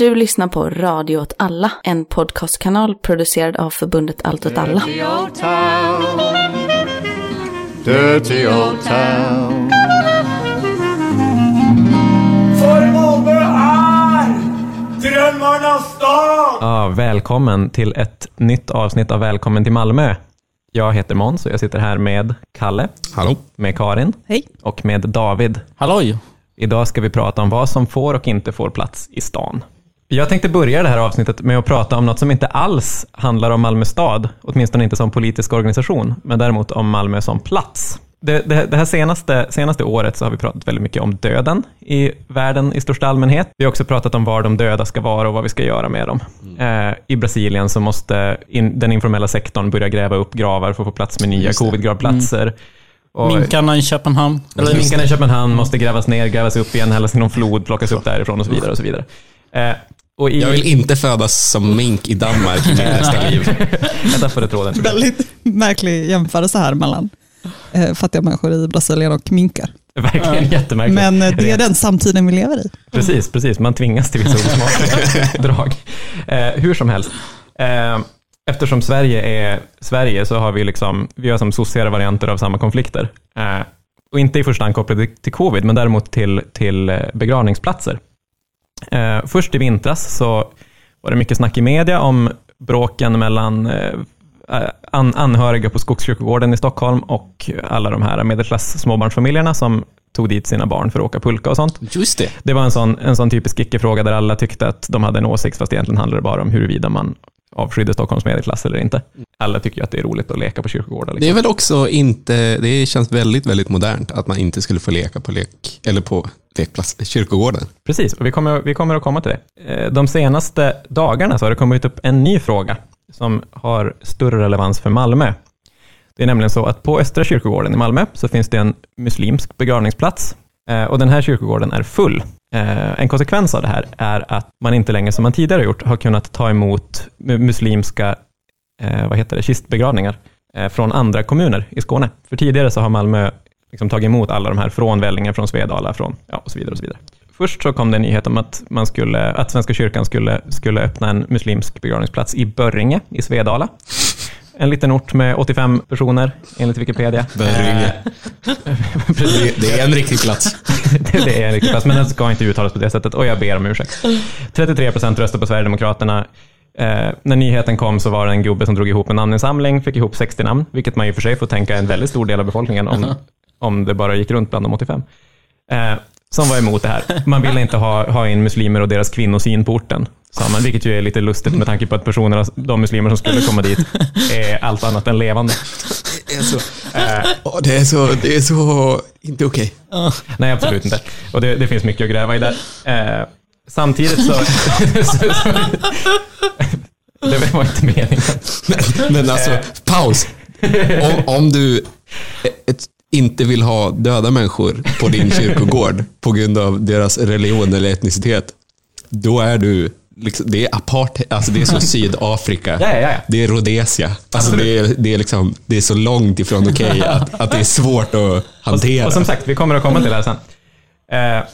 Du lyssnar på Radio åt alla, en podcastkanal producerad av förbundet Allt åt alla. Dirty old town. Dirty old town. För Malmö är drömmarnas stad! Ja, välkommen till ett nytt avsnitt av Välkommen till Malmö. Jag heter Måns och jag sitter här med Kalle, Hallå? med Karin Hej. och med David. Halloj! Idag ska vi prata om vad som får och inte får plats i stan. Jag tänkte börja det här avsnittet med att prata om något som inte alls handlar om Malmö stad, åtminstone inte som politisk organisation, men däremot om Malmö som plats. Det, det, det här senaste, senaste året så har vi pratat väldigt mycket om döden i världen i största allmänhet. Vi har också pratat om var de döda ska vara och vad vi ska göra med dem. Eh, I Brasilien så måste in, den informella sektorn börja gräva upp gravar för att få plats med nya covid-gravplatser. Och- Minkarna i Köpenhamn. eller minkarna i Köpenhamn måste grävas ner, grävas upp igen, hällas i någon flod, plockas upp därifrån och så vidare. Och så vidare. Eh, i, Jag vill inte födas som mink i Danmark i mitt nästa liv. jag tappade tråden. Väldigt märklig jämförelse här mellan eh, fattiga människor i Brasilien och minkar. Verkligen jättemärkligt. Men eh, det är den samtiden vi lever i. Precis, precis. Man tvingas till vissa osmakliga drag. Eh, hur som helst. Eh, eftersom Sverige är Sverige så har vi liksom, vi har som sociala varianter av samma konflikter. Eh, och inte i första hand kopplade till covid, men däremot till, till begravningsplatser. Eh, först i vintras så var det mycket snack i media om bråken mellan eh, an, anhöriga på Skogskyrkogården i Stockholm och alla de här medelklass småbarnsfamiljerna som tog dit sina barn för att åka pulka och sånt. Just det. Det var en sån, en sån typisk icke-fråga där alla tyckte att de hade en åsikt, fast egentligen handlade det bara om huruvida man avskydde Stockholms medelklass eller inte. Alla tycker ju att det är roligt att leka på kyrkogårdar. Det är Liksom. väl också inte, det känns väldigt, väldigt modernt att man inte skulle få leka på lek, eller på lekplats, kyrkogården. Precis, och vi kommer, vi kommer att komma till det. Eh, De senaste dagarna så har det kommit upp en ny fråga som har större relevans för Malmö. Det är nämligen så att på Östra kyrkogården i Malmö så finns det en muslimsk begravningsplats Eh, och den här kyrkogården är full. Eh, en konsekvens av det här är att man inte längre, som man tidigare gjort, har kunnat ta emot muslimska eh, vad heter det, kistbegravningar från andra kommuner i Skåne. För tidigare så har Malmö liksom tagit emot alla de här från Vellinge, från Svedala, från, ja, och så vidare. och så vidare. Först så kom det en nyhet om att, man skulle, att Svenska kyrkan skulle, skulle öppna en muslimsk begravningsplats i Börringe i Svedala. En liten ort med 85 personer, enligt Wikipedia. Börringe. Det, är en riktig plats. det, det är en riktig plats, men den ska inte uttalas på det sättet och jag ber om ursäkt. 33 procent röstade på Sverigedemokraterna. Eh, när nyheten kom så var det en gubbe som drog ihop en namninsamling, fick ihop 60 namn, vilket man i och för sig får tänka är en väldigt stor del av befolkningen om, om det bara gick runt bland de 85. Eh, som var emot det här. Man ville inte ha, ha in muslimer och deras kvinnosyn på orten, sa man, vilket ju är lite lustigt med tanke på att personerna, de muslimer som skulle komma dit är allt annat än levande. Det är så, Åh, det är så, det är så inte okej. Nej, absolut inte. Och det, det finns mycket att gräva i där. Eh, samtidigt så... det var inte meningen. Men alltså, paus. Om, om du ett, inte vill ha döda människor på din kyrkogård på grund av deras religion eller etnicitet, då är du Liksom, det är apartheid, alltså det är så Sydafrika. Ja, ja, ja. Det är Rhodesia. Alltså det, är, det, är liksom, det är så långt ifrån okej att, att det är svårt att hantera. Och som sagt, vi kommer att komma till det här sen. Eh,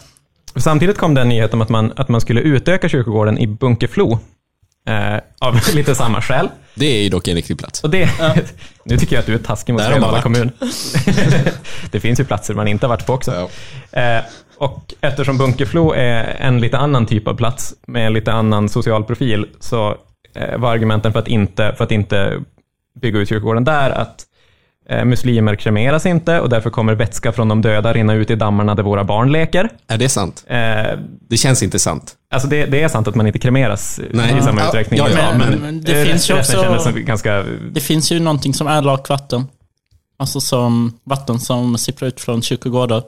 samtidigt kom det en nyhet om att man, att man skulle utöka kyrkogården i Bunkeflo. Eh, av lite samma skäl. det är ju dock en riktig plats. Och det, Nu tycker jag att du är taskig mot Svedala kommun. det finns ju platser man inte har varit på också. Eh, och eftersom Bunkeflo är en lite annan typ av plats med en lite annan social profil så eh, var argumenten för att inte, för att inte bygga ut kyrkogården där att muslimer kremeras inte och därför kommer vätska från de döda rinna ut i dammarna där våra barn leker. Är det sant? Eh, Det känns inte sant. Alltså det, det är sant att man inte kremeras Nej. i samma Ja, utsträckning. ja, ja, men- men det eh, finns ju också- ganska... Det finns ju någonting som är lakvatten. Alltså som vatten som sipprar ut från kyrkogårdar.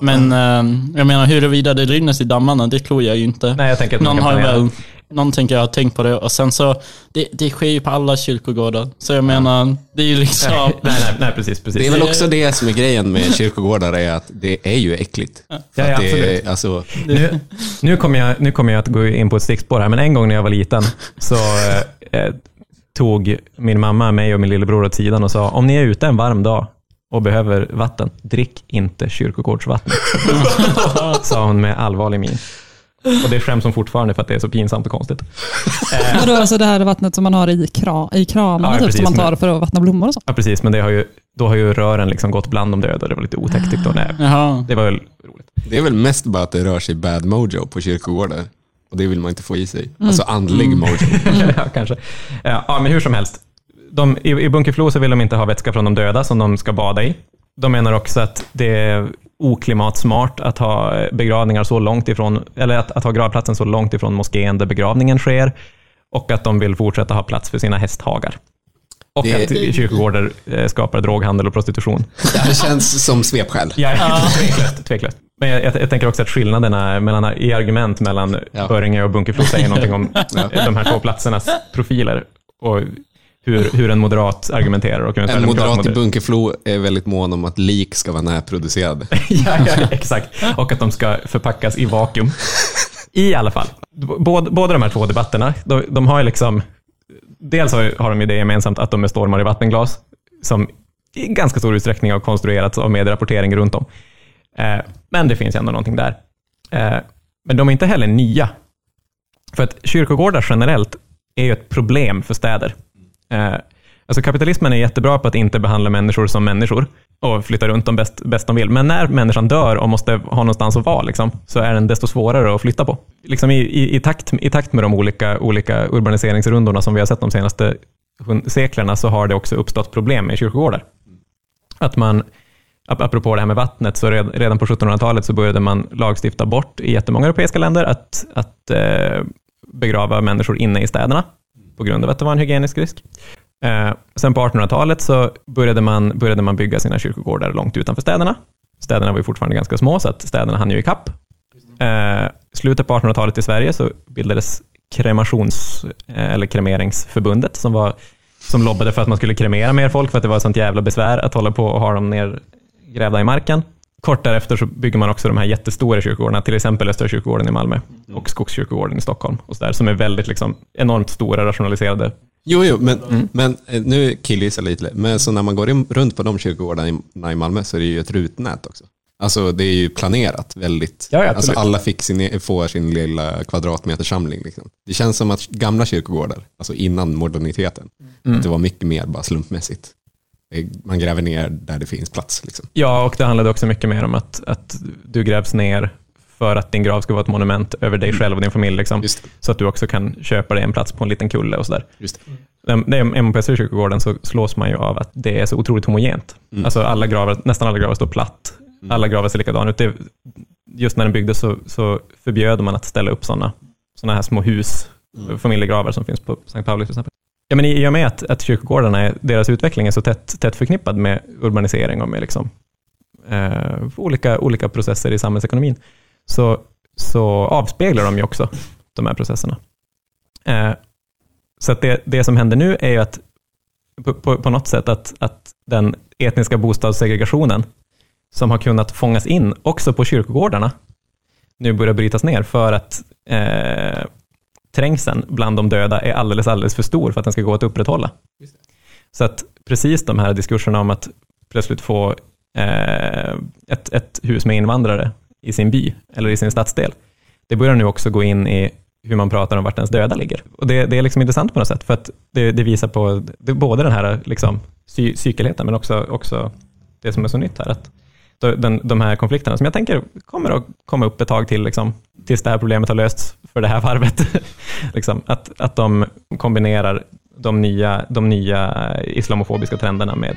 Men eh, jag menar huruvida det rinner i dammarna, det tror jag ju inte. Nej, jag tänker att man någon kan planera. väl, någon tänker ha tänkt på det och sen så, det, det sker ju på alla kyrkogårdar. Så jag menar, det är ju liksom... Nej, nej, nej, precis, precis. Det är väl också det som är grejen med kyrkogårdar, är att det är ju äckligt. Ja, ja, det absolut. alltså, Nu, nu, kommer jag, nu kommer jag att gå in på ett stickspår här, men en gång när jag var liten så eh, eh, tog min mamma mig och min lillebror åt sidan och sa, om ni är ute en varm dag och behöver vatten, drick inte kyrkogårdsvatten. sa hon med allvarlig min. Och det skäms som fortfarande för att det är så pinsamt och konstigt. Vadå, alltså det här vattnet som man har i, kra, i kramarna, Ja, typ, precis, som man tar men- för att vattna blommor och så? ja, precis, men det har ju, då har ju rören liksom gått bland de döda och det var lite otäckt tyckte hon. Nej, Jaha. Det var väl roligt. Det är väl mest bara att det rör sig bad mojo på kyrkogårdar. Och det vill man inte få i sig. Alltså andlig mojo. ja, kanske. Ja, men hur som helst. De, I i Bunkeflo så vill de inte ha vätska från de döda som de ska bada i. De menar också att det oklimatsmart att ha eh, begravningar så långt ifrån, eller att, att ha gravplatsen så långt ifrån moskén där begravningen sker. Och att de vill fortsätta ha plats för sina hästhagar. Och Det- att kyrkogårdar eh, skapar droghandel och prostitution. Det känns som svepskäl. Ja, tveklöst, tveklöst. Men jag, jag, jag tänker också att skillnaderna mellan, i argument mellan Ja. Böringe och Bunkeflo säger någonting om de här två platsernas profiler och hur, hur en moderat argumenterar och en, En moderat i Bunkeflo är väldigt mån om att lik ska vara närproducerade. ja, ja, exakt. Och att de ska förpackas i vakuum. I alla fall, båda, de här två debatterna, de, de har ju liksom... Dels har, har de ju det gemensamt att de är stormar i vattenglas, som i ganska stor utsträckning har konstruerats av medierapportering runt om. Eh, men det finns ändå någonting där. Eh, men de är inte heller nya. För att kyrkogårdar generellt är ju ett problem för städer. Eh, alltså kapitalismen är jättebra på att inte behandla människor som människor och flytta runt dem bäst, bäst de vill. Men när människan dör och måste ha någonstans att vara, liksom, så är den desto svårare att flytta på. Liksom i, i, i, takt, I takt med de olika, olika urbaniseringsrundorna som vi har sett de senaste seklerna så har det också uppstått problem med kyrkogårdar. Att man, apropå det här med vattnet, så redan på 1700-talet så började man lagstifta bort i jättemånga europeiska länder att, att eh, begrava människor inne i städerna på grund av att det var en hygienisk risk. Eh, sen på 1800-talet så började man, började man bygga sina kyrkogårdar långt utanför städerna. Städerna var ju fortfarande ganska små, så att städerna hann ju ikapp. Eh, slutet på 1800-talet i Sverige så bildades kremations, eh, eller kremeringsförbundet som, var, som lobbade för att man skulle kremera mer folk för att det var ett sånt jävla besvär att hålla på och ha dem nergrävda i marken. Kort därefter så bygger man också de här jättestora kyrkogårdarna, till exempel Östra kyrkogården i Malmö och Skogskyrkogården i Stockholm, och så där, som är väldigt liksom, enormt stora, rationaliserade Jo, jo, men, men eh, nu killgissar jag lite. Men så när man går in, runt på de kyrkogårdarna i, Malmö så är det ju ett rutnät också. Alltså det är ju planerat väldigt. Ja, ja, alltså alla fick sin, får sin lilla kvadratmetersamling. Liksom. Det känns som att gamla kyrkogårdar, alltså innan moderniteten, Mm. att det var mycket mer bara slumpmässigt. Eh, Man gräver ner där det finns plats. Liksom. Ja, och det handlade också mycket mer om att, att du grävs ner för att din grav ska vara ett monument över dig själv och din familj. Liksom, så att du också kan köpa dig en plats på en liten kulle och sådär. Just det. Man på Östra kyrkogården så slås man ju av att det är så otroligt homogent. Mm. Alltså alla gravar, nästan alla gravar står platt. Alla gravar ser likadana ut. Det, just när den byggdes så, så förbjöd man att ställa upp sådana såna här små hus, familjegravar som finns på Sankt Pauli till exempel. Ja, men i och med att, att kyrkogårdarna, är, deras utveckling är så tätt, tätt förknippad med urbanisering och med liksom, eh, olika, olika processer i samhällsekonomin, så, så avspeglar de ju också de här processerna. Eh, så att det, det som händer nu är ju att på, på, på något sätt att, att den etniska bostadssegregationen som har kunnat fångas in också på kyrkogårdarna nu börjar brytas ner för att eh, trängseln bland de döda är alldeles, alldeles för stor för att den ska gå att upprätthålla. Så att precis de här diskurserna om att plötsligt få eh, ett, ett hus med invandrare i sin by eller i sin stadsdel, det börjar nu också gå in i hur man pratar om vart ens döda ligger. Och det, det är liksom intressant på något sätt, för att det, det visar på det, både den här liksom, psy, cykelheten, men också, också det som är så nytt här, att den, de här konflikterna, som jag tänker kommer att komma upp ett tag till, liksom, tills det här problemet har lösts för det här varvet, liksom, att, att de kombinerar de nya, de nya islamofobiska trenderna med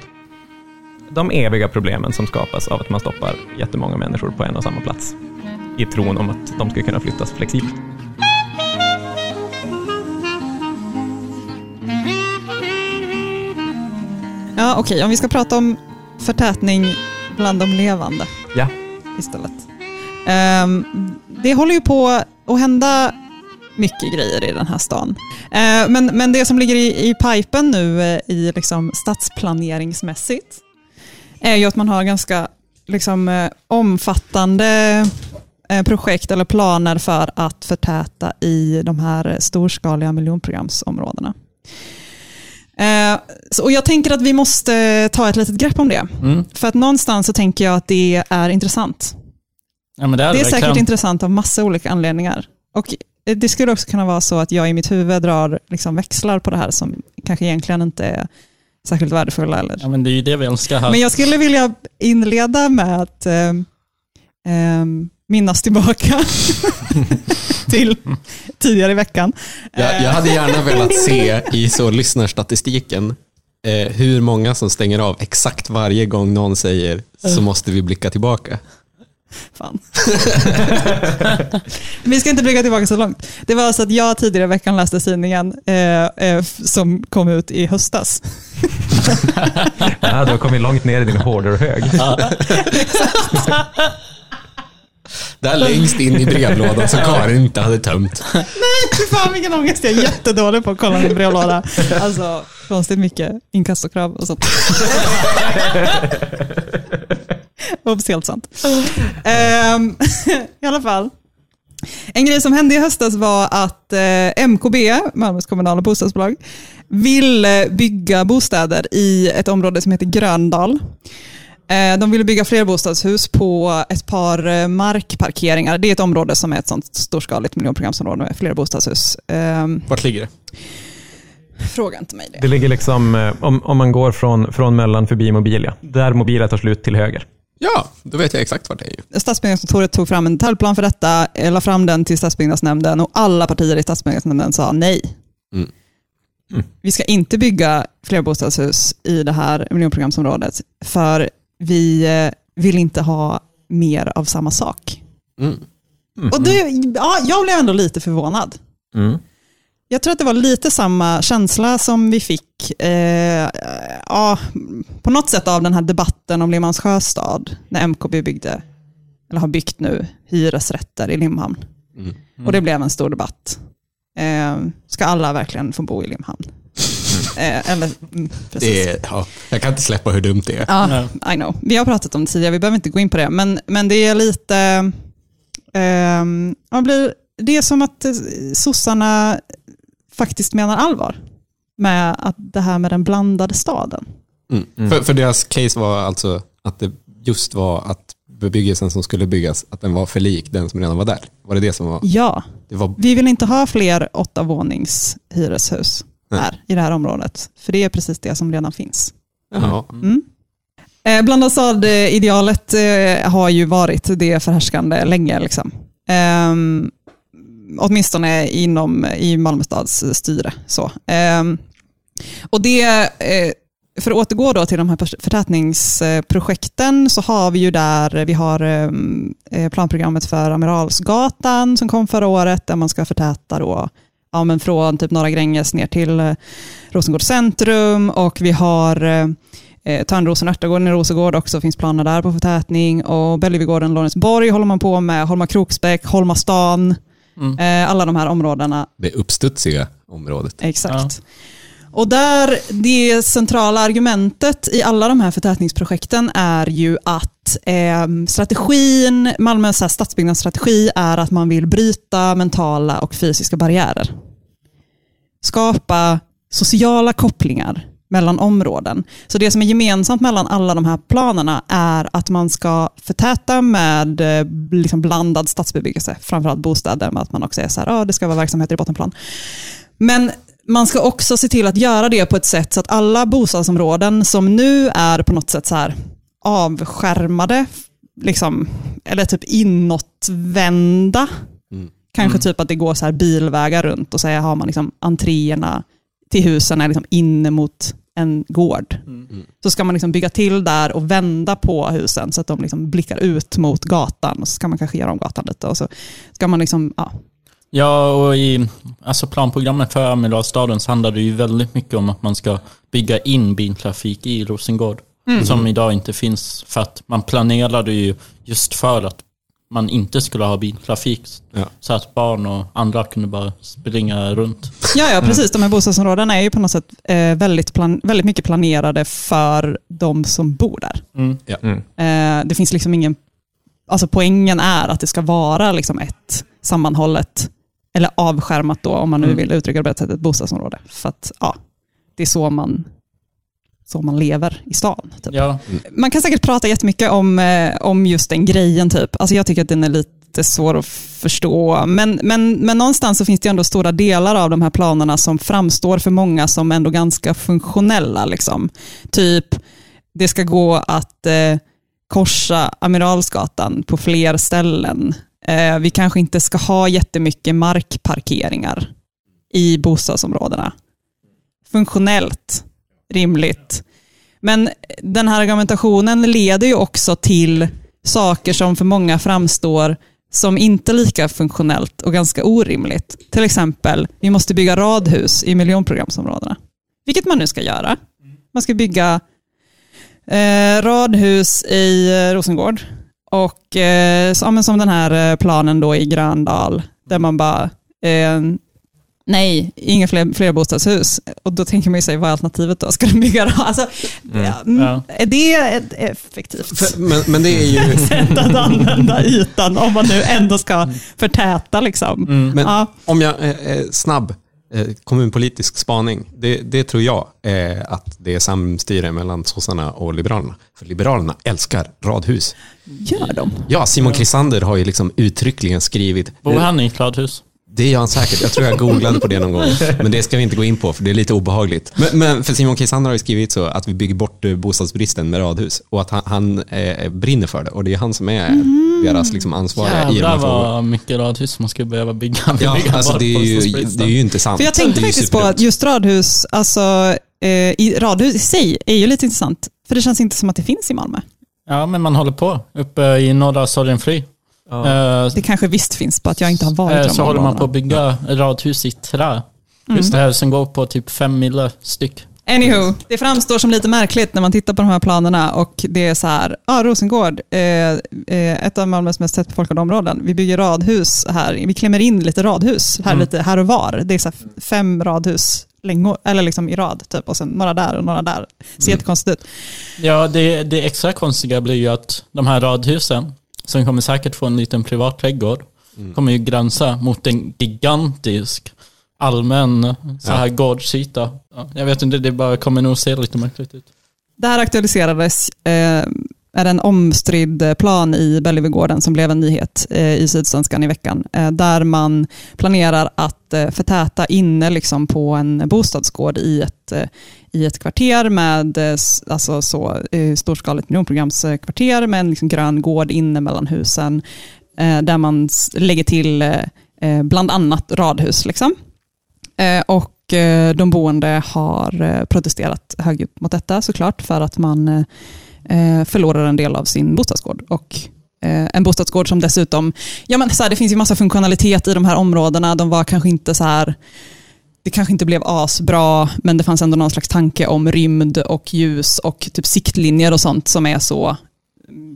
de eviga problemen som skapas av att man stoppar jättemånga människor på en och samma plats i tron om att de ska kunna flyttas flexibelt. Ja, okej, om vi ska prata om förtätning bland de levande Ja. istället. Ehm, det håller ju på att hända mycket grejer i den här stan. Eh, men, men det som ligger i, i pipen nu eh, i liksom stadsplaneringsmässigt är ju att man har ganska liksom, eh, omfattande eh, projekt eller planer för att förtäta i de här storskaliga miljonprogramsområdena. Eh, så, och jag tänker att vi måste ta ett litet grepp om det. Mm. För att någonstans så tänker jag att det är intressant. Ja, det är, Det är säkert intressant av massa olika anledningar. Och det skulle också kunna vara så att jag i mitt huvud drar liksom växlar på det här som kanske egentligen inte är särskilt värdefulla. Eller. Ja, men det är ju det vi här. Men jag skulle vilja inleda med att eh, eh, minnas tillbaka till tidigare i veckan. Jag, jag hade gärna velat se i så lyssnarstatistiken eh, hur många som stänger av exakt varje gång någon säger så måste vi blicka tillbaka. Fan. Vi ska inte blicka tillbaka så långt. Det var alltså att jag tidigare i veckan läste tidningen eh, eh, som kom ut i höstas. Ja, du har kommit långt ner i din hårdrock-hög. Där längst in i brevlådan som Karin inte hade tömt. Fy fan vilken ångest, jag är jättedålig på att kolla min brevlåda. Alltså konstigt mycket inkassokrav och sånt. Officiellt sant. Ehm, I alla fall. En grej som hände i höstas var att eh, MKB, Malmös kommunala bostadsbolag, ville bygga bostäder i ett område som heter Gröndal. Eh, De ville bygga fler bostadshus på ett par eh, markparkeringar. Det är ett område som är ett sånt storskaligt miljonprogramsområde med flera bostadshus. Ehm, Vart ligger det? Fråga inte mig det. Det ligger liksom, eh, om, om man går från, från mellan förbi Mobilia, där Mobilia tar slut till höger. Ja, då vet jag exakt vart det är. ju. Stadsbyggnadskontoret tog fram en detaljplan för detta, la fram den till stadsbyggnadsnämnden och alla partier i stadsbyggnadsnämnden sa nej. Mm. Mm. Vi ska inte bygga fler bostadshus i det här miljonprogramsområdet för vi eh, vill inte ha mer av samma sak. Mm. Och det, ja, jag blev ändå lite förvånad. Mm. Jag tror att det var lite samma känsla som vi fick eh, ja, på något sätt av den här debatten om Limhamns sjöstad, när MKB byggde, eller har byggt nu, hyresrätter i Limhamn. Mm. Och det blev en stor debatt. Eh, ska alla verkligen få bo i Limhamn? Eh, eller, mm, precis. Det är, ja, jag kan inte släppa hur dumt det är. Ja, I know. Vi har pratat om det tidigare, vi behöver inte gå in på det. Men, men det är lite... man blir, det är som att eh, sossarna faktiskt menar allvar med att det här med den blandade staden. Mm. För, för deras case var alltså att det just var att bebyggelsen som skulle byggas, att den var för lik den som redan var där. Var det det som var? Ja, Det var vi vill inte ha fler åtta vånings hyreshus. Här i det här området. För det är precis det som redan finns. Jaha. Mm. Eh, blandad stad-idealet eh, har ju varit det förhärskande länge. Liksom. Ehm, åtminstone inom, i Malmö stads styre. Så. Ehm, och det, eh, för att återgå då till de här förtätningsprojekten så har vi ju där, vi har ehm, eh, planprogrammet för Amiralsgatan som kom förra året där man ska förtäta då, ja, men från typ Norra Gränges ner till eh, Rosengård centrum och vi har eh, eh, Törnrosen och Örtagården i Rosengård också finns planer där på förtätning och Bellevuegården, Lorensborg håller man på med, Holma Kroksbäck, Holma stan, Mm. eh, alla de här områdena. det uppstudsiga området. Exakt. Och där, det centrala argumentet i alla de här förtätningsprojekten är ju att eh, strategin, Malmös stadsbyggnadsstrategi är att man vill bryta mentala och fysiska barriärer. Skapa sociala kopplingar mellan områden. Så det som är gemensamt mellan alla de här planerna är att man ska förtäta med eh, liksom blandad stadsbebyggelse, framförallt bostäder, med att man också är så här, ah, det ska vara verksamheter i bottenplan. Men man ska också se till att göra det på ett sätt så att alla bostadsområden som nu är på något sätt så här avskärmade, liksom, eller typ inåtvända, Mm. kanske typ att det går så här bilvägar runt och så har man liksom entréerna till husen är liksom inne mot en gård. Så ska man liksom bygga till där och vända på husen så att de liksom blickar ut mot gatan och så ska man kanske göra om gatan lite och så ska man liksom, ja, Ja, och i alltså planprogrammet för Amiralstaden så handlar det ju väldigt mycket om att man ska bygga in biltrafik i Rosengård. Som idag inte finns för att man planerade ju just för att man inte skulle ha biltrafik. Ja. Så att barn och andra kunde bara springa runt. Ja, ja precis. De här bostadsområdena är ju på något sätt eh, väldigt, plan- väldigt mycket planerade för de som bor där. Mm. Mm. Eh, det finns liksom ingen... Alltså poängen är att det ska vara liksom ett sammanhållet, eller avskärmat då, om man nu Mm. vill uttrycka det på ett sätt, ett bostadsområde. För att ja, det är så man, så man lever i stan. Typ. Ja, Man kan säkert prata jättemycket om, eh, om just den grejen. Typ. Alltså jag tycker att den är lite lite svår att förstå. Men, men, men någonstans så finns det ändå stora delar av de här planerna som framstår för många som ändå ganska funktionella. Liksom. Typ, det ska gå att eh, korsa Amiralsgatan på fler ställen. Eh, vi kanske inte ska ha jättemycket markparkeringar i bostadsområdena. Funktionellt, rimligt. Men den här argumentationen leder ju också till saker som för många framstår som inte lika funktionellt och ganska orimligt. Till exempel, vi måste bygga radhus i miljonprogramsområdena. Vilket man nu ska göra. Man ska bygga eh, radhus i eh, Rosengård och eh, som den här eh, planen då i Gröndal där man bara eh, Nej, inga fler, fler bostadshus. Och då tänker man ju sig, vad är alternativet då? Ska de bygga då? Alltså, ja, mm, Ja. Är det ett effektivt För, men, men det är ju... sätt att använda ytan om man nu ändå ska förtäta? Liksom. Men Ja. om jag är eh, snabb eh, kommunpolitisk spaning. Det, det tror jag är att det är samstyre mellan sossarna och liberalerna. För liberalerna älskar radhus. Gör de? Ja, Simon Krisander har ju liksom uttryckligen skrivit. Bor han i ett radhus? Det gör han säkert. Jag tror jag googlade på det någon gång. Men det ska vi inte gå in på för det är lite obehagligt. Men, men för Simon Krisander har ju skrivit så att vi bygger bort eh, bostadsbristen med radhus och att han, han eh, brinner för det. Och det är han som är deras liksom, ansvariga i de här Jävlar frågorna. vad mycket radhus man skulle behöva bygga. Ja, bygga alltså det är, ju, det är ju inte sant. För jag tänkte faktiskt på att just radhus, alltså, eh, i, radhus i sig är ju lite intressant. För det känns inte som att det finns i Malmö. Ja, men man håller på uppe i norra Sorgenfri. Eh, Det kanske visst finns, på att jag inte har varit i Eh, de så håller man på att bygga radhus i trä. Mm. Just det här som går på typ fem mille styck. Anywho, det framstår som lite märkligt när man tittar på de här planerna och det är så här, ja Rosengård, eh, eh, ett av Malmös mest tättbefolkade områden. Vi bygger radhus här, vi klämmer in lite radhus här, Mm. lite här och var. Det är så här fem radhus längor, eller liksom i rad typ, och sen några där och några där. Ser jättekonstigt ut. Ja, det, det extra konstiga blir ju att de här radhusen, som kommer säkert få en liten privat trädgård, kommer ju gränsa mot en gigantisk allmän så här gårdsyta. Ja, jag vet inte, det bara kommer nog se lite märkligt ut. Det här aktualiserades, eh, är en omstridd plan i Bellevuegården som blev en nyhet eh, i Sydsvenskan i veckan, eh, där man planerar att eh, förtäta inne liksom på en bostadsgård i ett, i ett kvarter med alltså så, storskaligt miljonprogramskvarter med en liksom grön gård inne mellan husen, där man lägger till bland annat radhus. Liksom. Och de boende har protesterat högljutt mot detta såklart för att man förlorar en del av sin bostadsgård. Och eh, en bostadsgård som dessutom, ja men så här, det finns ju massa funktionalitet i de här områdena, de var kanske inte så här det kanske inte blev asbra, men det fanns ändå någon slags tanke om rymd och ljus och typ siktlinjer och sånt som är så,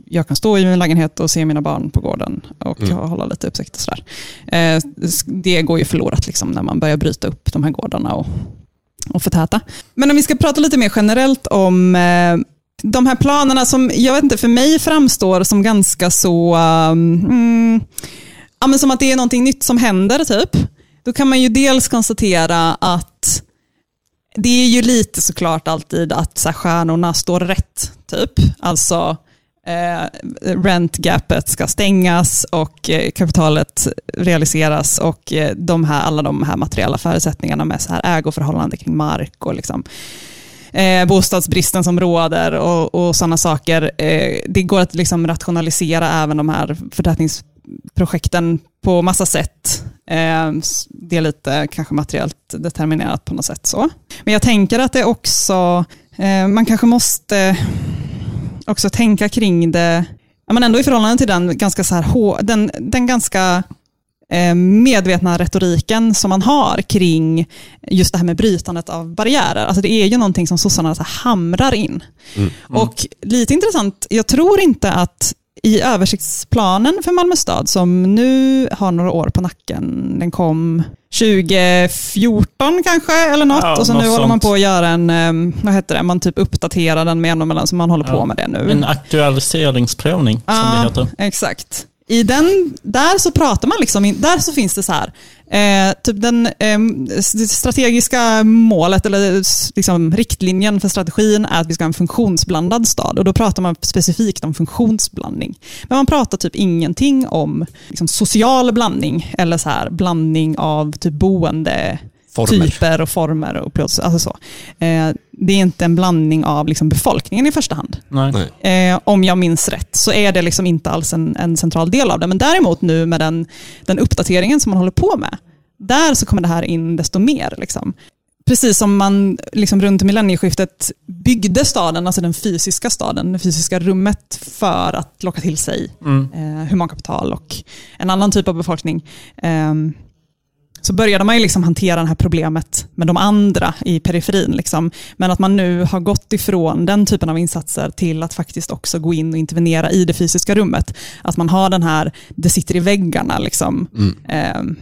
jag kan stå i min lägenhet och se mina barn på gården och hålla lite uppsikt och sådär. Eh, det går ju förlorat liksom när man börjar bryta upp de här gårdarna och, och förtäta. Men om vi ska prata lite mer generellt om eh, de här planerna som, jag vet inte, för mig framstår som ganska så, um, mm, ja, men som att det är någonting nytt som händer typ. Då kan man ju dels konstatera att det är ju lite såklart alltid att så här, stjärnorna står rätt, typ. Alltså eh, rentgapet ska stängas och eh, kapitalet realiseras och eh, de här, alla de här materiella förutsättningarna med så här ägoförhållande kring mark och liksom, eh, bostadsbristen som råder och, och sådana saker. Eh, det går att liksom rationalisera även de här förtätningsprojekten på massa sätt. Eh, det är lite kanske materiellt determinerat på något sätt. så. Men jag tänker att det också, eh, man kanske måste också tänka kring det, ja, men ändå i förhållande till den ganska, så här, den, den ganska medvetna retoriken som man har kring just det här med brytandet av barriärer. Alltså det är ju någonting som sossarna så hamrar in. Och lite intressant, jag tror inte att i översiktsplanen för Malmö stad, som nu har några år på nacken, den kom 2014 kanske, eller något, Ja, och så något nu håller man på att göra en, eh, vad heter det, man typ uppdaterar den med en och mellan, så man håller på Ja. med det nu. En aktualiseringsprövning som det Ja, heter. exakt i den, där så pratar man liksom, där så finns det så här, eh, typ den eh, strategiska målet eller liksom, riktlinjen för strategin är att vi ska ha en funktionsblandad stad och då pratar man specifikt om funktionsblandning. Men man pratar typ ingenting om liksom, social blandning eller så här, blandning av typ boende Former. typer och former och upplåtelser. Alltså så. Eh, det är inte en blandning av liksom befolkningen i första hand. Nej. Nej. Eh, om jag minns rätt så är det liksom inte alls en, en central del av det. Men däremot nu med den, den uppdateringen som man håller på med, där så kommer det här in desto mer. Liksom. Precis som man liksom runt millennieskiftet byggde staden, alltså den fysiska staden, det fysiska rummet för att locka till sig eh, humankapital och en annan typ av befolkning. Ehm, så började man ju liksom hantera det här problemet med de andra i periferin. Liksom. Men att man nu har gått ifrån den typen av insatser till att faktiskt också gå in och intervenera i det fysiska rummet. Att man har den här, det sitter i väggarna. Liksom. Ehm,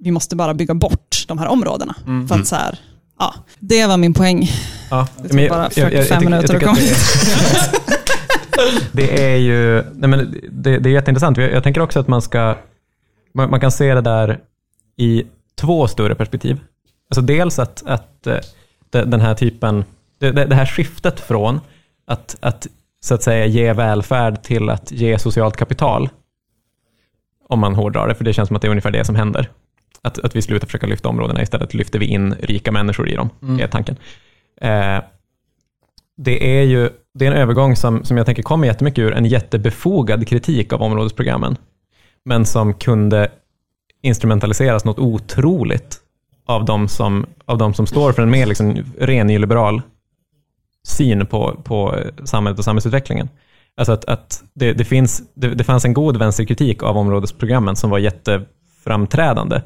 vi måste bara bygga bort de här områdena. För att så här, ja, det var min poäng. Ja, Det tog bara 45 tycker- minuter att komma. det, det är ju nej men det, det är jätteintressant. Jag, jag tänker också att man ska man, man kan se det där i två större perspektiv. Alltså dels att, att eh, de- den här typen, det, det här skiftet från att, att så att säga ge välfärd till att ge socialt kapital, om man hårdrar det, för det känns som att det är ungefär det som händer. Att, att vi slutar försöka lyfta områdena, istället lyfter vi in rika människor i dem, är tanken. Eh, det är ju det är en övergång som, som jag tänker kommer jättemycket ur en jättebefogad kritik av områdesprogrammen, men som kunde instrumentaliseras något otroligt av de som, av de som står för en mer liksom nyliberal syn på, på samhället och samhällsutvecklingen. Alltså att, att det, det, finns, det, det fanns en god vänsterkritik av områdesprogrammen som var jätteframträdande,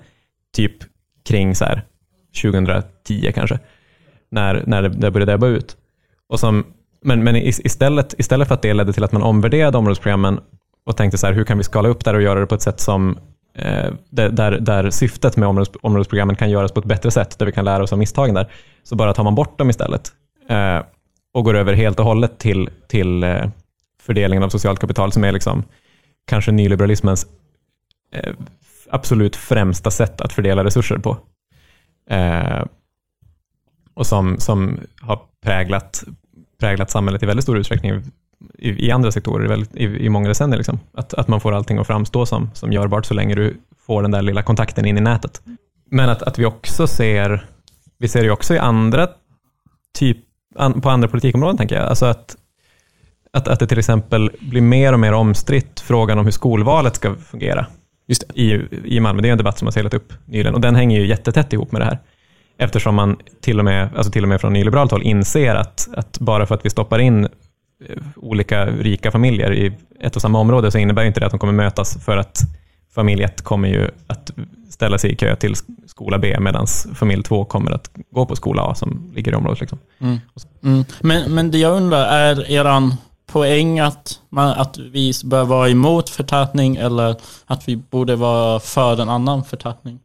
typ kring så här 2010 kanske, när, när det, det började ebba ut. Och som, men men istället, istället för att det ledde till att man omvärderade områdesprogrammen och tänkte så här, hur kan vi skala upp det här och göra det på ett sätt som Eh, där, där, syftet med områdes, områdesprogrammen kan göras på ett bättre sätt, där vi kan lära oss av misstagen där, så bara tar man bort dem istället eh, och går över helt och hållet till, till eh, fördelningen av socialt kapital som är liksom kanske nyliberalismens absolut främsta sätt att fördela resurser på. Och som, som har präglat, präglat samhället i väldigt stor utsträckning i, i andra sektorer väldigt, i, i många decennier. Liksom. Att, att man får allting att framstå som, som görbart så länge du får den där lilla kontakten in i nätet. Men att, att vi också ser, vi ser ju också i andra typ, an, på andra politikområden tänker jag, alltså att, att, att det till exempel blir mer och mer omstritt frågan om hur skolvalet ska fungera Just det. i, i Malmö. Det är en debatt som har seglat upp nyligen och den hänger ju jättetätt ihop med det här. Eftersom man till och med, alltså till och med från nyliberalt håll inser att, att bara för att vi stoppar in olika rika familjer i ett och samma område så innebär inte det att de kommer mötas för att familj 1 kommer ju att ställa sig i kö till skola B medan familj 2 kommer att gå på skola A som ligger i området. Liksom. Mm. Men, men det jag undrar, är eran poäng att, man, att vi bör vara emot förtätning eller att vi borde vara för en annan förtätning?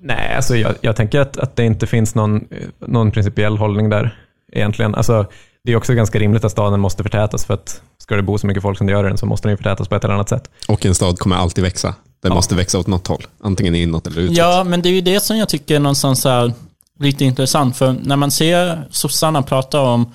Nej, alltså jag, jag tänker att, att det inte finns någon, eh, någon principiell hållning där egentligen. Alltså, det är också ganska rimligt att staden måste förtätas för att ska det bo så mycket folk som det gör i den så måste den ju förtätas på ett eller annat sätt. Och en stad kommer alltid växa. Den Ja. måste växa åt något håll. Antingen inåt eller utåt. Ja, men det är ju det som jag tycker är någonstans är lite intressant. För när man ser sossarna prata om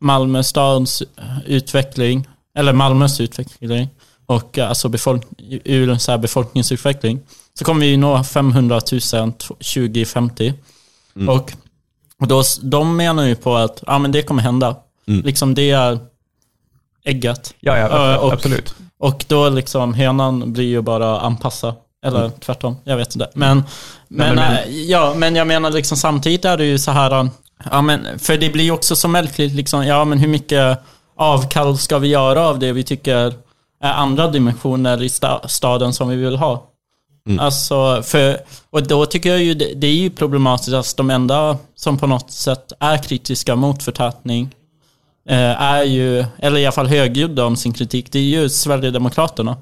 Malmö stads utveckling, eller Malmös utveckling, och alltså befolk ur så här befolkningsutveckling, så kommer vi ju nå 500 000 2050. Och, och då, de menar ju på att ja, men det kommer hända. Liksom det är äggat. Ja, ja Eh, och- absolut. Och då liksom hönan blir ju bara anpassa. Eller tvärtom, jag vet inte. Men, men, men- äh, ja, men jag menar liksom samtidigt är det ju så här, äh, ja men, för det blir ju också så märkligt liksom, ja men hur mycket avkall ska vi göra av det vi tycker är andra dimensioner i sta, staden som vi vill ha? Alltså, för, och då tycker jag ju det, det är ju problematiskt att de enda som på något sätt är kritiska mot förtätning eh, är ju, eller i alla fall högljudda om sin kritik, det är ju Sverigedemokraterna.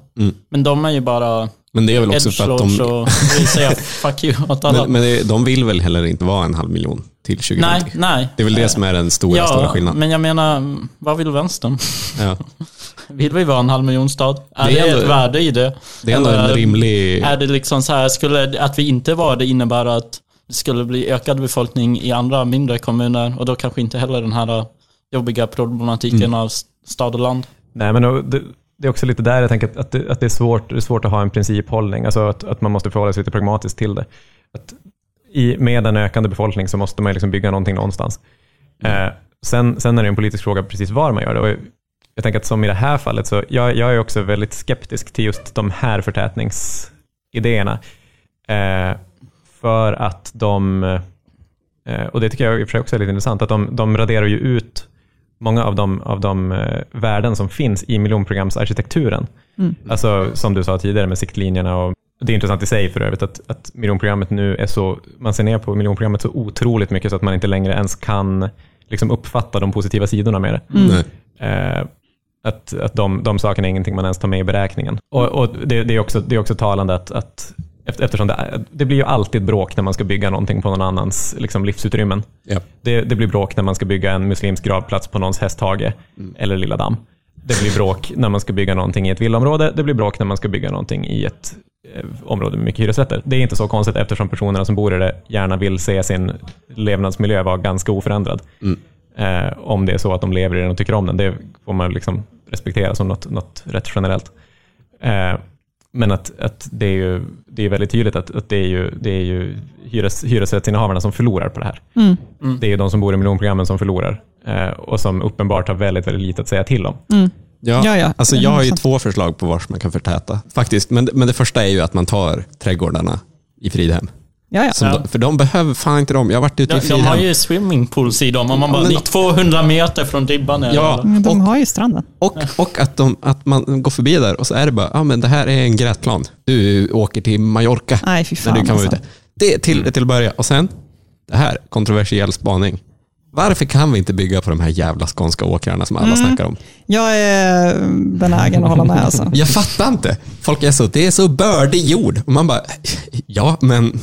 Men de är ju bara Men det är väl också för att de... och säga fuck you åt alla. Men, men det, de vill väl heller inte vara en halv miljon till 2050. Nej, nej. Det är väl det som är den stora, stora Ja, skillnaden. men jag menar, vad vill vänstern? Ja. Vill vi vara en halv miljon stad? Är Det det, är ändå- ett värde i det? Det är ändå Eller en rimlig... Är det liksom så här, skulle att vi inte var det innebära att det skulle bli ökad befolkning i andra mindre kommuner och då kanske inte heller den här jobbiga problematiken Mm. av stad och land? Nej, men då- det, det är också lite där jag tänker att, det, att det, är svårt, det är svårt att ha en principhållning, alltså att, att man måste förhålla sig lite pragmatiskt till det. Att i, med en ökande befolkning så måste man liksom bygga någonting någonstans. Eh, sen, sen är det en politisk fråga precis var man gör det. Och jag, jag tänker att som i det här fallet, så jag, jag är också väldigt skeptisk till just de här förtätningsidéerna. Eh, för att de, eh, och det tycker jag i och för sig också är lite intressant, att de, de raderar ju ut många av de, av de eh, värden som finns i miljonprogramsarkitekturen. Mm. Alltså som du sa tidigare med siktlinjerna och det är intressant i sig för övrigt att, att miljonprogrammet nu är så, man ser ner på miljonprogrammet så otroligt mycket så att man inte längre ens kan liksom uppfatta de positiva sidorna med det. Nej. Eh, att att de, de sakerna är ingenting man ens tar med i beräkningen. Och, och det, det, är också, det är också talande att, att eftersom det, det blir ju alltid bråk när man ska bygga någonting på någon annans liksom, livsutrymmen. Ja. Det, det blir bråk när man ska bygga en muslimsk gravplats på någons hästhage eller lilla damm. Det blir bråk när man ska bygga någonting i ett villaområde. Det blir bråk när man ska bygga någonting i ett eh, område med mycket hyresrätter. Det är inte så konstigt eftersom personerna som bor i det gärna vill se sin levnadsmiljö vara ganska oförändrad. Eh, om det är så att de lever i den och tycker om den. Det får man liksom respektera som något, något rätt generellt. Eh, men att, att det är ju det är väldigt tydligt att, att det är ju, det är ju hyres, hyresrättsinnehavarna som förlorar på det här. Mm. Det är ju de som bor i miljonprogrammen som förlorar eh, och som uppenbart har väldigt, väldigt lite att säga till om. Ja, Ja, ja. Alltså jag har ju 100%. två förslag på vars man kan förtäta. Faktiskt. Men, men det första är ju att man tar trädgårdarna i Fridhem. Ja, ja. Som Ja. de, för de behöver fan inte dem. Jag har varit ute i De, de har ju swimmingpools i dem och man bara, men- det är 200 meter från ribban. Ja. Men de Och- har ju stranden. Och, och att, de, att man går förbi där och så är det bara, ja men det här är en gräsplan. Du åker till Mallorca. Nej, fy fan när du kan vara alltså. ute. Det är till, till att börja. Och sen, det här, kontroversiell spaning. Varför kan vi inte bygga på de här jävla skånska åkrarna som alla Mm. snackar om? Jag är benägen att hålla med alltså. Jag fattar inte. Folk är så, det är så bördig jord. Och man bara, ja men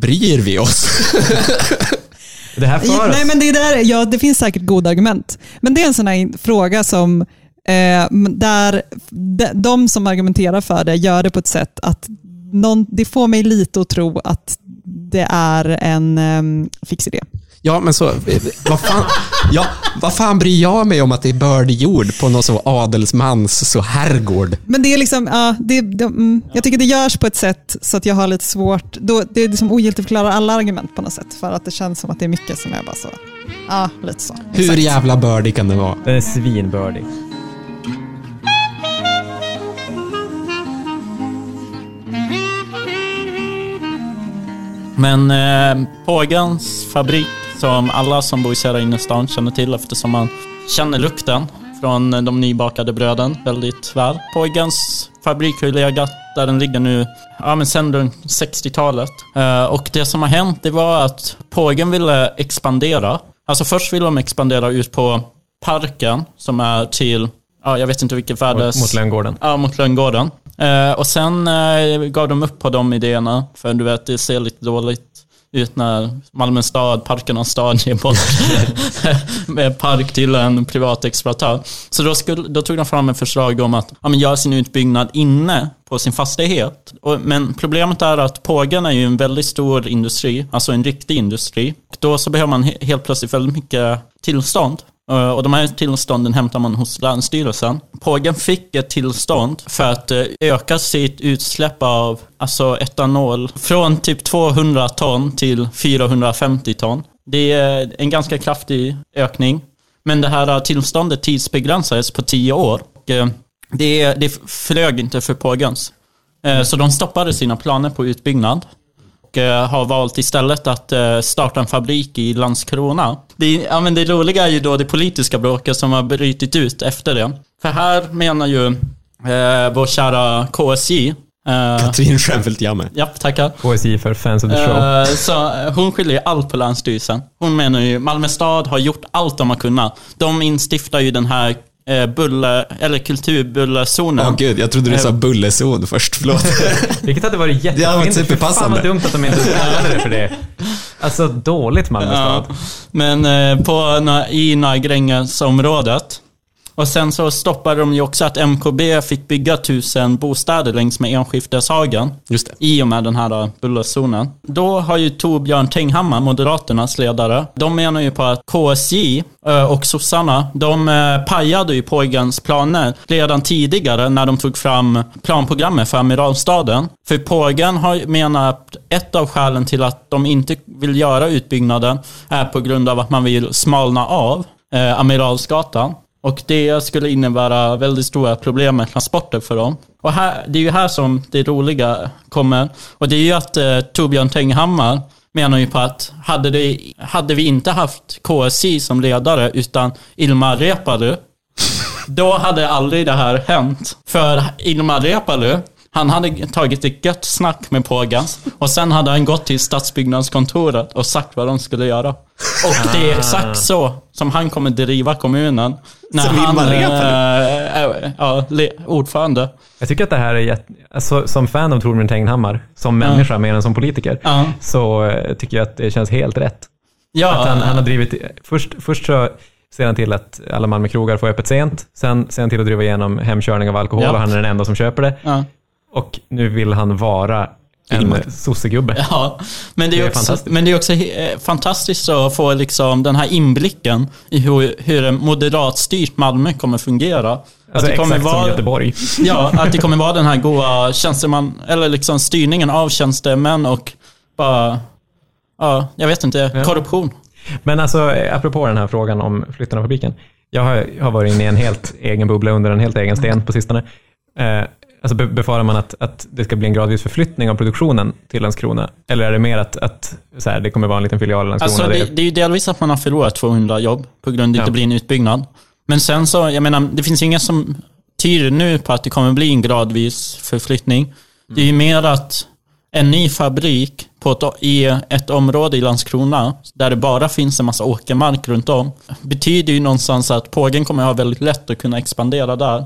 bryr vi oss? Det här för oss- Nej, men det, är där, ja, det finns säkert goda argument. Men det är en sån här fråga som eh, där de, de som argumenterar för det gör det på ett sätt att någon, det får mig lite att tro att det är en um, fix idé. Ja, men så, vad fan, ja, vad fan bryr jag mig om att det är bördig jord på någon så adelsmans så herrgård? Men det är liksom, ja, det, det, mm, jag tycker det görs på ett sätt så att jag har lite svårt, då, det är liksom ogiltigförklarar alla argument på något sätt. För att det känns som att det är mycket som är bara så, ja, lite så. Hur Exakt. jävla bördig kan det vara? Den är svinbördig. Men eh, Pågens fabrik, som alla som bor i södra innerstan känner till eftersom man känner lukten från de nybakade bröden väldigt väl. Pågens fabrik har ju legat där den ligger nu, ja men sen runt 60-talet. Eh, och det som har hänt, det var att Pågen ville expandera. Alltså först ville de expandera ut på parken som är till, ja jag vet inte vilket värdes... Mot, mot Lönngården. Ja, mot Lönngården. Eh, och sen eh, gav de upp på de idéerna, för du vet, det ser lite dåligt ut när Malmö stad, Parkernas stad, ger bort med park till en privat exploatör. Så då, skulle, då tog de fram ett förslag om att ja, men göra sin utbyggnad inne på sin fastighet. Och, men problemet är att Pågen är ju en väldigt stor industri, alltså en riktig industri. Och då så behöver man he- helt plötsligt väldigt mycket tillstånd. Eh, och de här tillstånden hämtar man hos Länsstyrelsen. Pågen fick ett tillstånd för att eh, öka sitt utsläpp av alltså etanol från typ 200 ton till 450 ton. Det är en ganska kraftig ökning. Men det här eh, tillståndet tidsbegränsades på 10 år. Och det, det flög inte för Pågens. Så de stoppade sina planer på utbyggnad och har valt istället att starta en fabrik i Landskrona. Det, ja, men det roliga är ju då det politiska bråket som har brutit ut efter det. För här menar ju eh, vår kära KSJ, eh, Katrin Stjernfeldt Jamme. ja, tackar. KSI för Fans of the Show. Eh, så eh, hon skyller ju allt på Länsstyrelsen. Hon menar ju Malmö stad har gjort allt de har kunnat. De instiftar ju den här eh, bulle, eller kulturbullerzonen. Åh gud, jag trodde du sa bullezon först. Förlåt. Vilket hade varit jättefint. Fy superpassande. Fan vad dumt att de inte kallade det för det. Alltså dåligt Malmö stad. Ja, men eh, på, i Nagrängesområdet. Och sen så stoppade de ju också att MKB fick bygga tusen bostäder längs med Enskifteshagen. Just det. I och med den här bullerzonen. Då har ju Torbjörn Tenghammar, Moderaternas ledare, de menar ju på att KSJ eh, och sossarna, de eh, pajade ju Pågens planer redan tidigare när de tog fram planprogrammet för Amiralstaden. För Pågen har menat att ett av skälen till att de inte vill göra utbyggnaden är på grund av att man vill smalna av eh, Amiralsgatan. Och det skulle innebära väldigt stora problem med transporter för dem. Och här, det är ju här som det roliga kommer. Och det är ju att eh, Torbjörn Tenghammar menar ju på att hade, det, hade vi inte haft KSI som ledare utan Ilmar Reepalu, då hade aldrig det här hänt. För Ilmar Reepalu, han hade tagit ett gött snack med Pågas och sen hade han gått till stadsbyggnadskontoret och sagt vad de skulle göra. Och det är exakt så som han kommer driva kommunen. När Som han Ilmar Reepalu? eh, är ja, ordförande. Jag tycker att det här är jätte... Alltså, som fan av Torbjörn Tenghammar, som människa mer än som politiker, Ja. så eh, tycker jag att det känns helt rätt. Ja, Att han, han har drivit... Först, först så ser han till att alla Malmökrogar får öppet sent. Sen ser han till att driva igenom hemkörning av alkohol Ja. och han är den enda som köper det. ja. Och nu vill han vara en sossegubbe. Ja, men det är, Det är också, fantastiskt. men det är också eh, fantastiskt att få liksom den här inblicken i hur, hur en moderatstyrt Malmö kommer fungera. Alltså att det kommer exakt som vara, Göteborg. Ja, att det kommer vara den här goa tjänsteman, eller liksom styrningen av tjänstemän och bara, ja, jag vet inte, Ja. korruption. Men alltså, eh, apropå den här frågan om flytten av fabriken. Jag har, har varit inne i en helt egen bubbla under en helt egen sten på sistone. Alltså be- befarar man att, att det ska bli en gradvis förflyttning av produktionen till Landskrona? Eller är det mer att, att så här, det kommer vara en liten filial i Landskrona? Alltså det, det, är ju delvis att man har förlorat 200 jobb på grund av att det inte blir en utbyggnad. Men sen så, jag menar, det finns inget som tyder nu på att det kommer bli en gradvis förflyttning. Det är ju mer att en ny fabrik på ett, i ett område i Landskrona, där det bara finns en massa åkermark runt om, betyder ju någonstans att Pågen kommer ha väldigt lätt att kunna expandera där.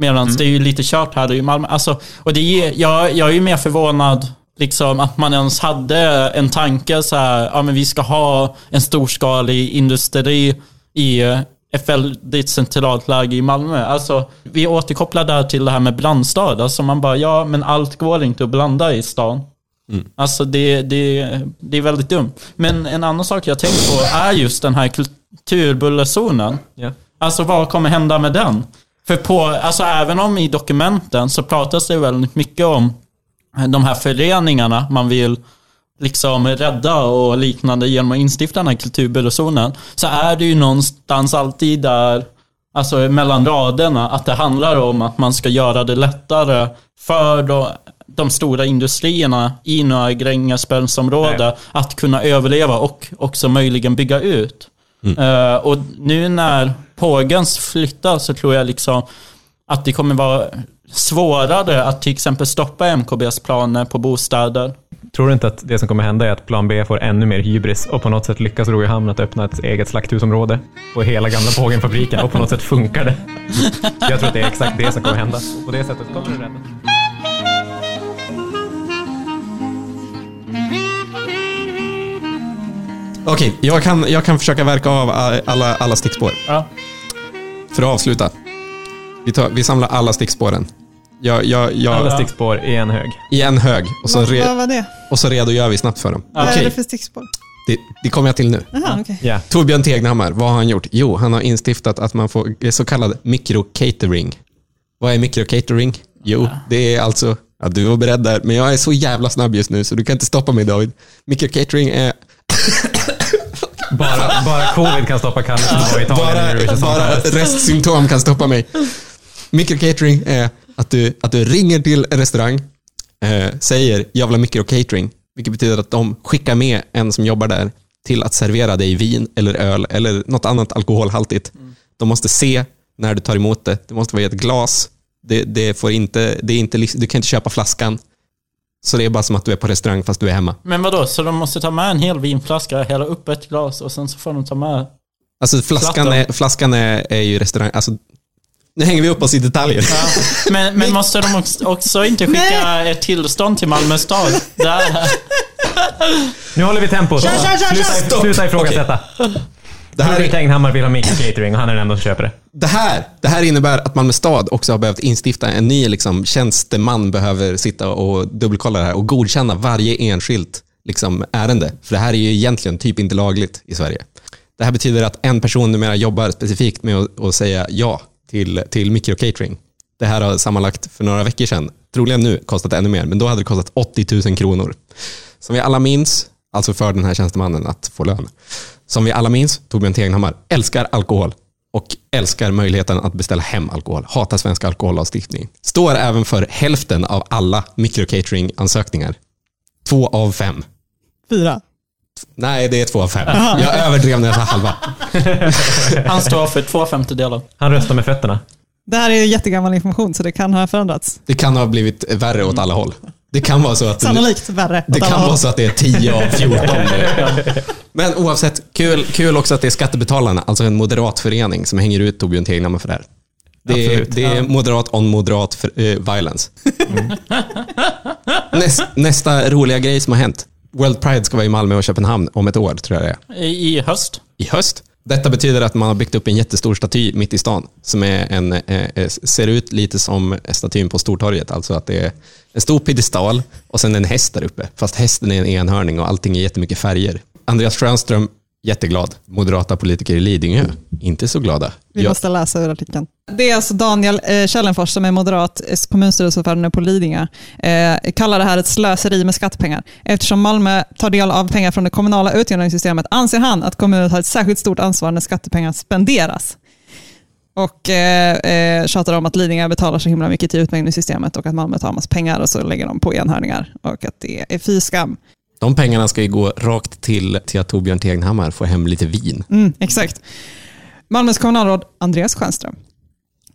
Medan det är ju lite kört här i Malmö. Alltså, och det är, jag, jag är ju mer förvånad liksom, att man ens hade en tanke så här, ja men vi ska ha en storskalig industri i eh, ett väldigt centralt läge i Malmö. Alltså, vi återkopplar där till det här med blandstad. Alltså man bara, ja men allt går inte att blanda i stan. Alltså det, det, det är väldigt dumt. Men en annan sak jag tänkt på är just den här kulturbullerzonen. ja. Alltså vad kommer hända med den? För på, alltså även om i dokumenten så pratas det väldigt mycket om de här föreningarna man vill liksom rädda och liknande genom att instifta den här kulturbullerzonen. Så är det ju någonstans alltid där, alltså mellan raderna, att det handlar om att man ska göra det lättare för de, de stora industrierna i Norra Grängesbergsområdet att kunna överleva och också möjligen bygga ut. Eh, och nu när Pågens flyttar så tror jag liksom att det kommer vara svårare att till exempel stoppa MKBs planer på bostäder. Tror du inte att det som kommer hända är att plan B får ännu mer hybris och på något sätt lyckas Ro i hamn att öppna ett eget slakthusområde på hela gamla Pågenfabriken och på något sätt funkar det? Jag tror att det är exakt det som kommer hända. På det sättet kommer det rädda. Okej, jag, kan, jag kan försöka verka av alla, alla stickspår. Ja. För att avsluta. Vi, tar, vi samlar alla stickspåren. Jag, jag, jag, Alla stickspår i en hög. I en hög. Och så, Vad re, vad var det? och så redogör vi snabbt för dem. Vad är Okej, det för stickspår? det, det kommer jag till nu. Jaha, okej. Ja. Torbjörn Tegnhammar, vad har han gjort? Jo, han har instiftat att man får så kallad mikrocatering. Vad är mikrocatering? Jo, det är alltså, ja, du var beredd där, men jag är så jävla snabb just nu så du kan inte stoppa mig David. Mikrocatering är Bara, bara covid kan stoppa Kalle som var i Italien bara, bara restsymptom kan stoppa mig. Mikrocatering är att du, att du ringer till en restaurang, eh, säger jag vill ha mikrocatering, vilket betyder att de skickar med en som jobbar där till att servera dig vin eller öl eller något annat alkoholhaltigt. De måste se när du tar emot det. Det måste vara i ett glas. Det, det får inte, det är inte, liv- du kan inte köpa flaskan. Så det är bara som att du är på restaurang fast du är hemma. Men vadå, så de måste ta med en hel vinflaska, hälla upp ett glas och sen så får de ta med... Alltså flaskan, är, flaskan är, är ju restaurang, alltså Nu hänger vi upp oss i detaljer. Men, men måste de också, också inte skicka ett tillstånd till Malmö stad? Där. Nu håller vi tempot. Sluta, sluta ifrågasätta. Det här, Fredrik Enghammar vill ha Mix Catering och han är den enda som köper det. det, här, det här innebär att Malmö stad också har behövt instifta en ny liksom, tjänsteman behöver sitta och dubbelkolla det här och godkänna varje enskilt liksom, ärende. För det här är ju egentligen typ inte lagligt i Sverige. Det här betyder att en person numera jobbar specifikt med att, att säga ja till, till mikrocatering. Det här har sammanlagt för några veckor sedan, troligen nu, kostat ännu mer, men då hade det kostat 80 000 kronor. Som vi alla minns, alltså för den här tjänstemannen att få lön. Som vi alla minns, Torbjörn Tegnhammar älskar alkohol och älskar möjligheten att beställa hem alkohol. Hatar svensk alkohollagstiftning. Står även för hälften av alla mikrocatering-ansökningar. Två av fem. Fyra. Nej, det är två av fem. Jag överdrev när jag sa halva. Han står för två femtedelar. Han röstar med fötterna. Det här är ju jättegammal information så det kan ha förändrats. Det kan ha blivit värre åt alla håll. Det kan vara så att Sannolikt värre. det kan vara så att det är 10 av 14. Men oavsett, kul, kul också att det är Skattebetalarna, alltså en moderat förening som hänger ut Torbjörn Tegnhammar för det här. Det är, det är moderat on moderat för, eh, violence. Näst, nästa roliga grej som har hänt. World Pride ska vara i Malmö och Köpenhamn om ett år, tror jag det är. I höst. i höst. Detta betyder att man har byggt upp en jättestor staty mitt i stan som är en, eh, eh, ser ut lite som statyn på Stortorget. Alltså att det är en stor piedestal och sen en häst där uppe. Fast hästen är en enhörning och allting är jättemycket färger. Andreas Schönström, jätteglad. Moderata politiker i Lidingö, inte så glada. Vi Jag, måste läsa ur artikeln. Det är alltså Daniel eh, Källenfors som är moderat eh, kommunstyrelseordförande på Lidingö. Eh, kallar det här ett slöseri med skattepengar. Eftersom Malmö tar del av pengar från det kommunala utjämningssystemet anser han att kommunen har ett särskilt stort ansvar när skattepengar spenderas. Och eh, eh, tjatar om att Lidingö betalar så himla mycket till utjämningssystemet och att Malmö tar massa pengar och så lägger de på enhörningar och att det är fy skam. De pengarna ska ju gå rakt till, till att Torbjörn Tegnhammar får hem lite vin. Mm, exakt. Malmös kommunalråd Andreas Stjernström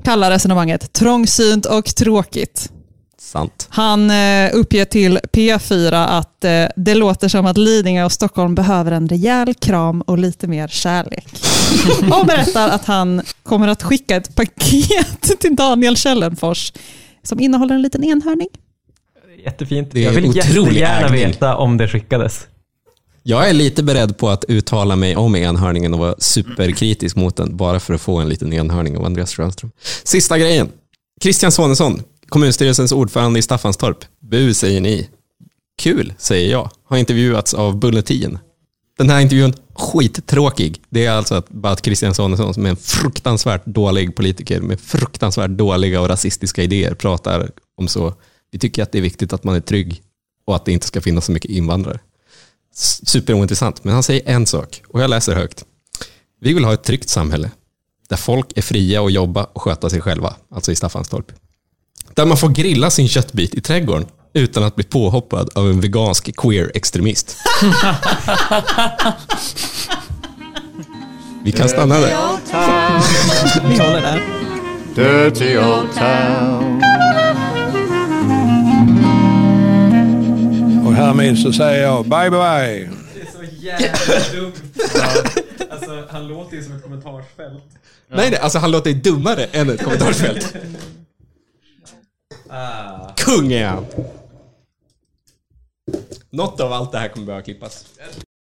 kallar resonemanget trångsynt och tråkigt. Sant. Han eh, uppger till P4 att eh, det låter som att Lidingö och Stockholm behöver en rejäl kram och lite mer kärlek. och berättar att han kommer att skicka ett paket till Daniel Källenfors som innehåller en liten enhörning. Jättefint. Det är jag vill jättegärna ägning. veta om det skickades. Jag är lite beredd på att uttala mig om enhörningen och vara superkritisk mot den bara för att få en liten enhörning av Andreas Strömström. Sista grejen. Christian Sonesson, kommunstyrelsens ordförande i Staffanstorp. Bu säger ni. Kul, säger jag. Har intervjuats av Bulletin. Den här intervjun, skittråkig. Det är alltså att, bara att Christian Sonesson, som är en fruktansvärt dålig politiker med fruktansvärt dåliga och rasistiska idéer, pratar om så. Vi tycker att det är viktigt att man är trygg och att det inte ska finnas så mycket invandrare superointressant, men han säger en sak och jag läser högt. Vi vill ha ett tryggt samhälle där folk är fria att jobba och sköta sig själva, alltså i Staffanstorp. Där man får grilla sin köttbit i trädgården utan att bli påhoppad av en vegansk queer-extremist. Vi kan stanna där. Vi håller där. Dirty old town. Härmed så säger jag bye bye. Det är så jävla dumt. alltså, han låter ju som ett kommentarsfält. Nej, nej, alltså han låter ju dummare än ett kommentarsfält. Kung är han. Något av allt det här kommer behöva klippas.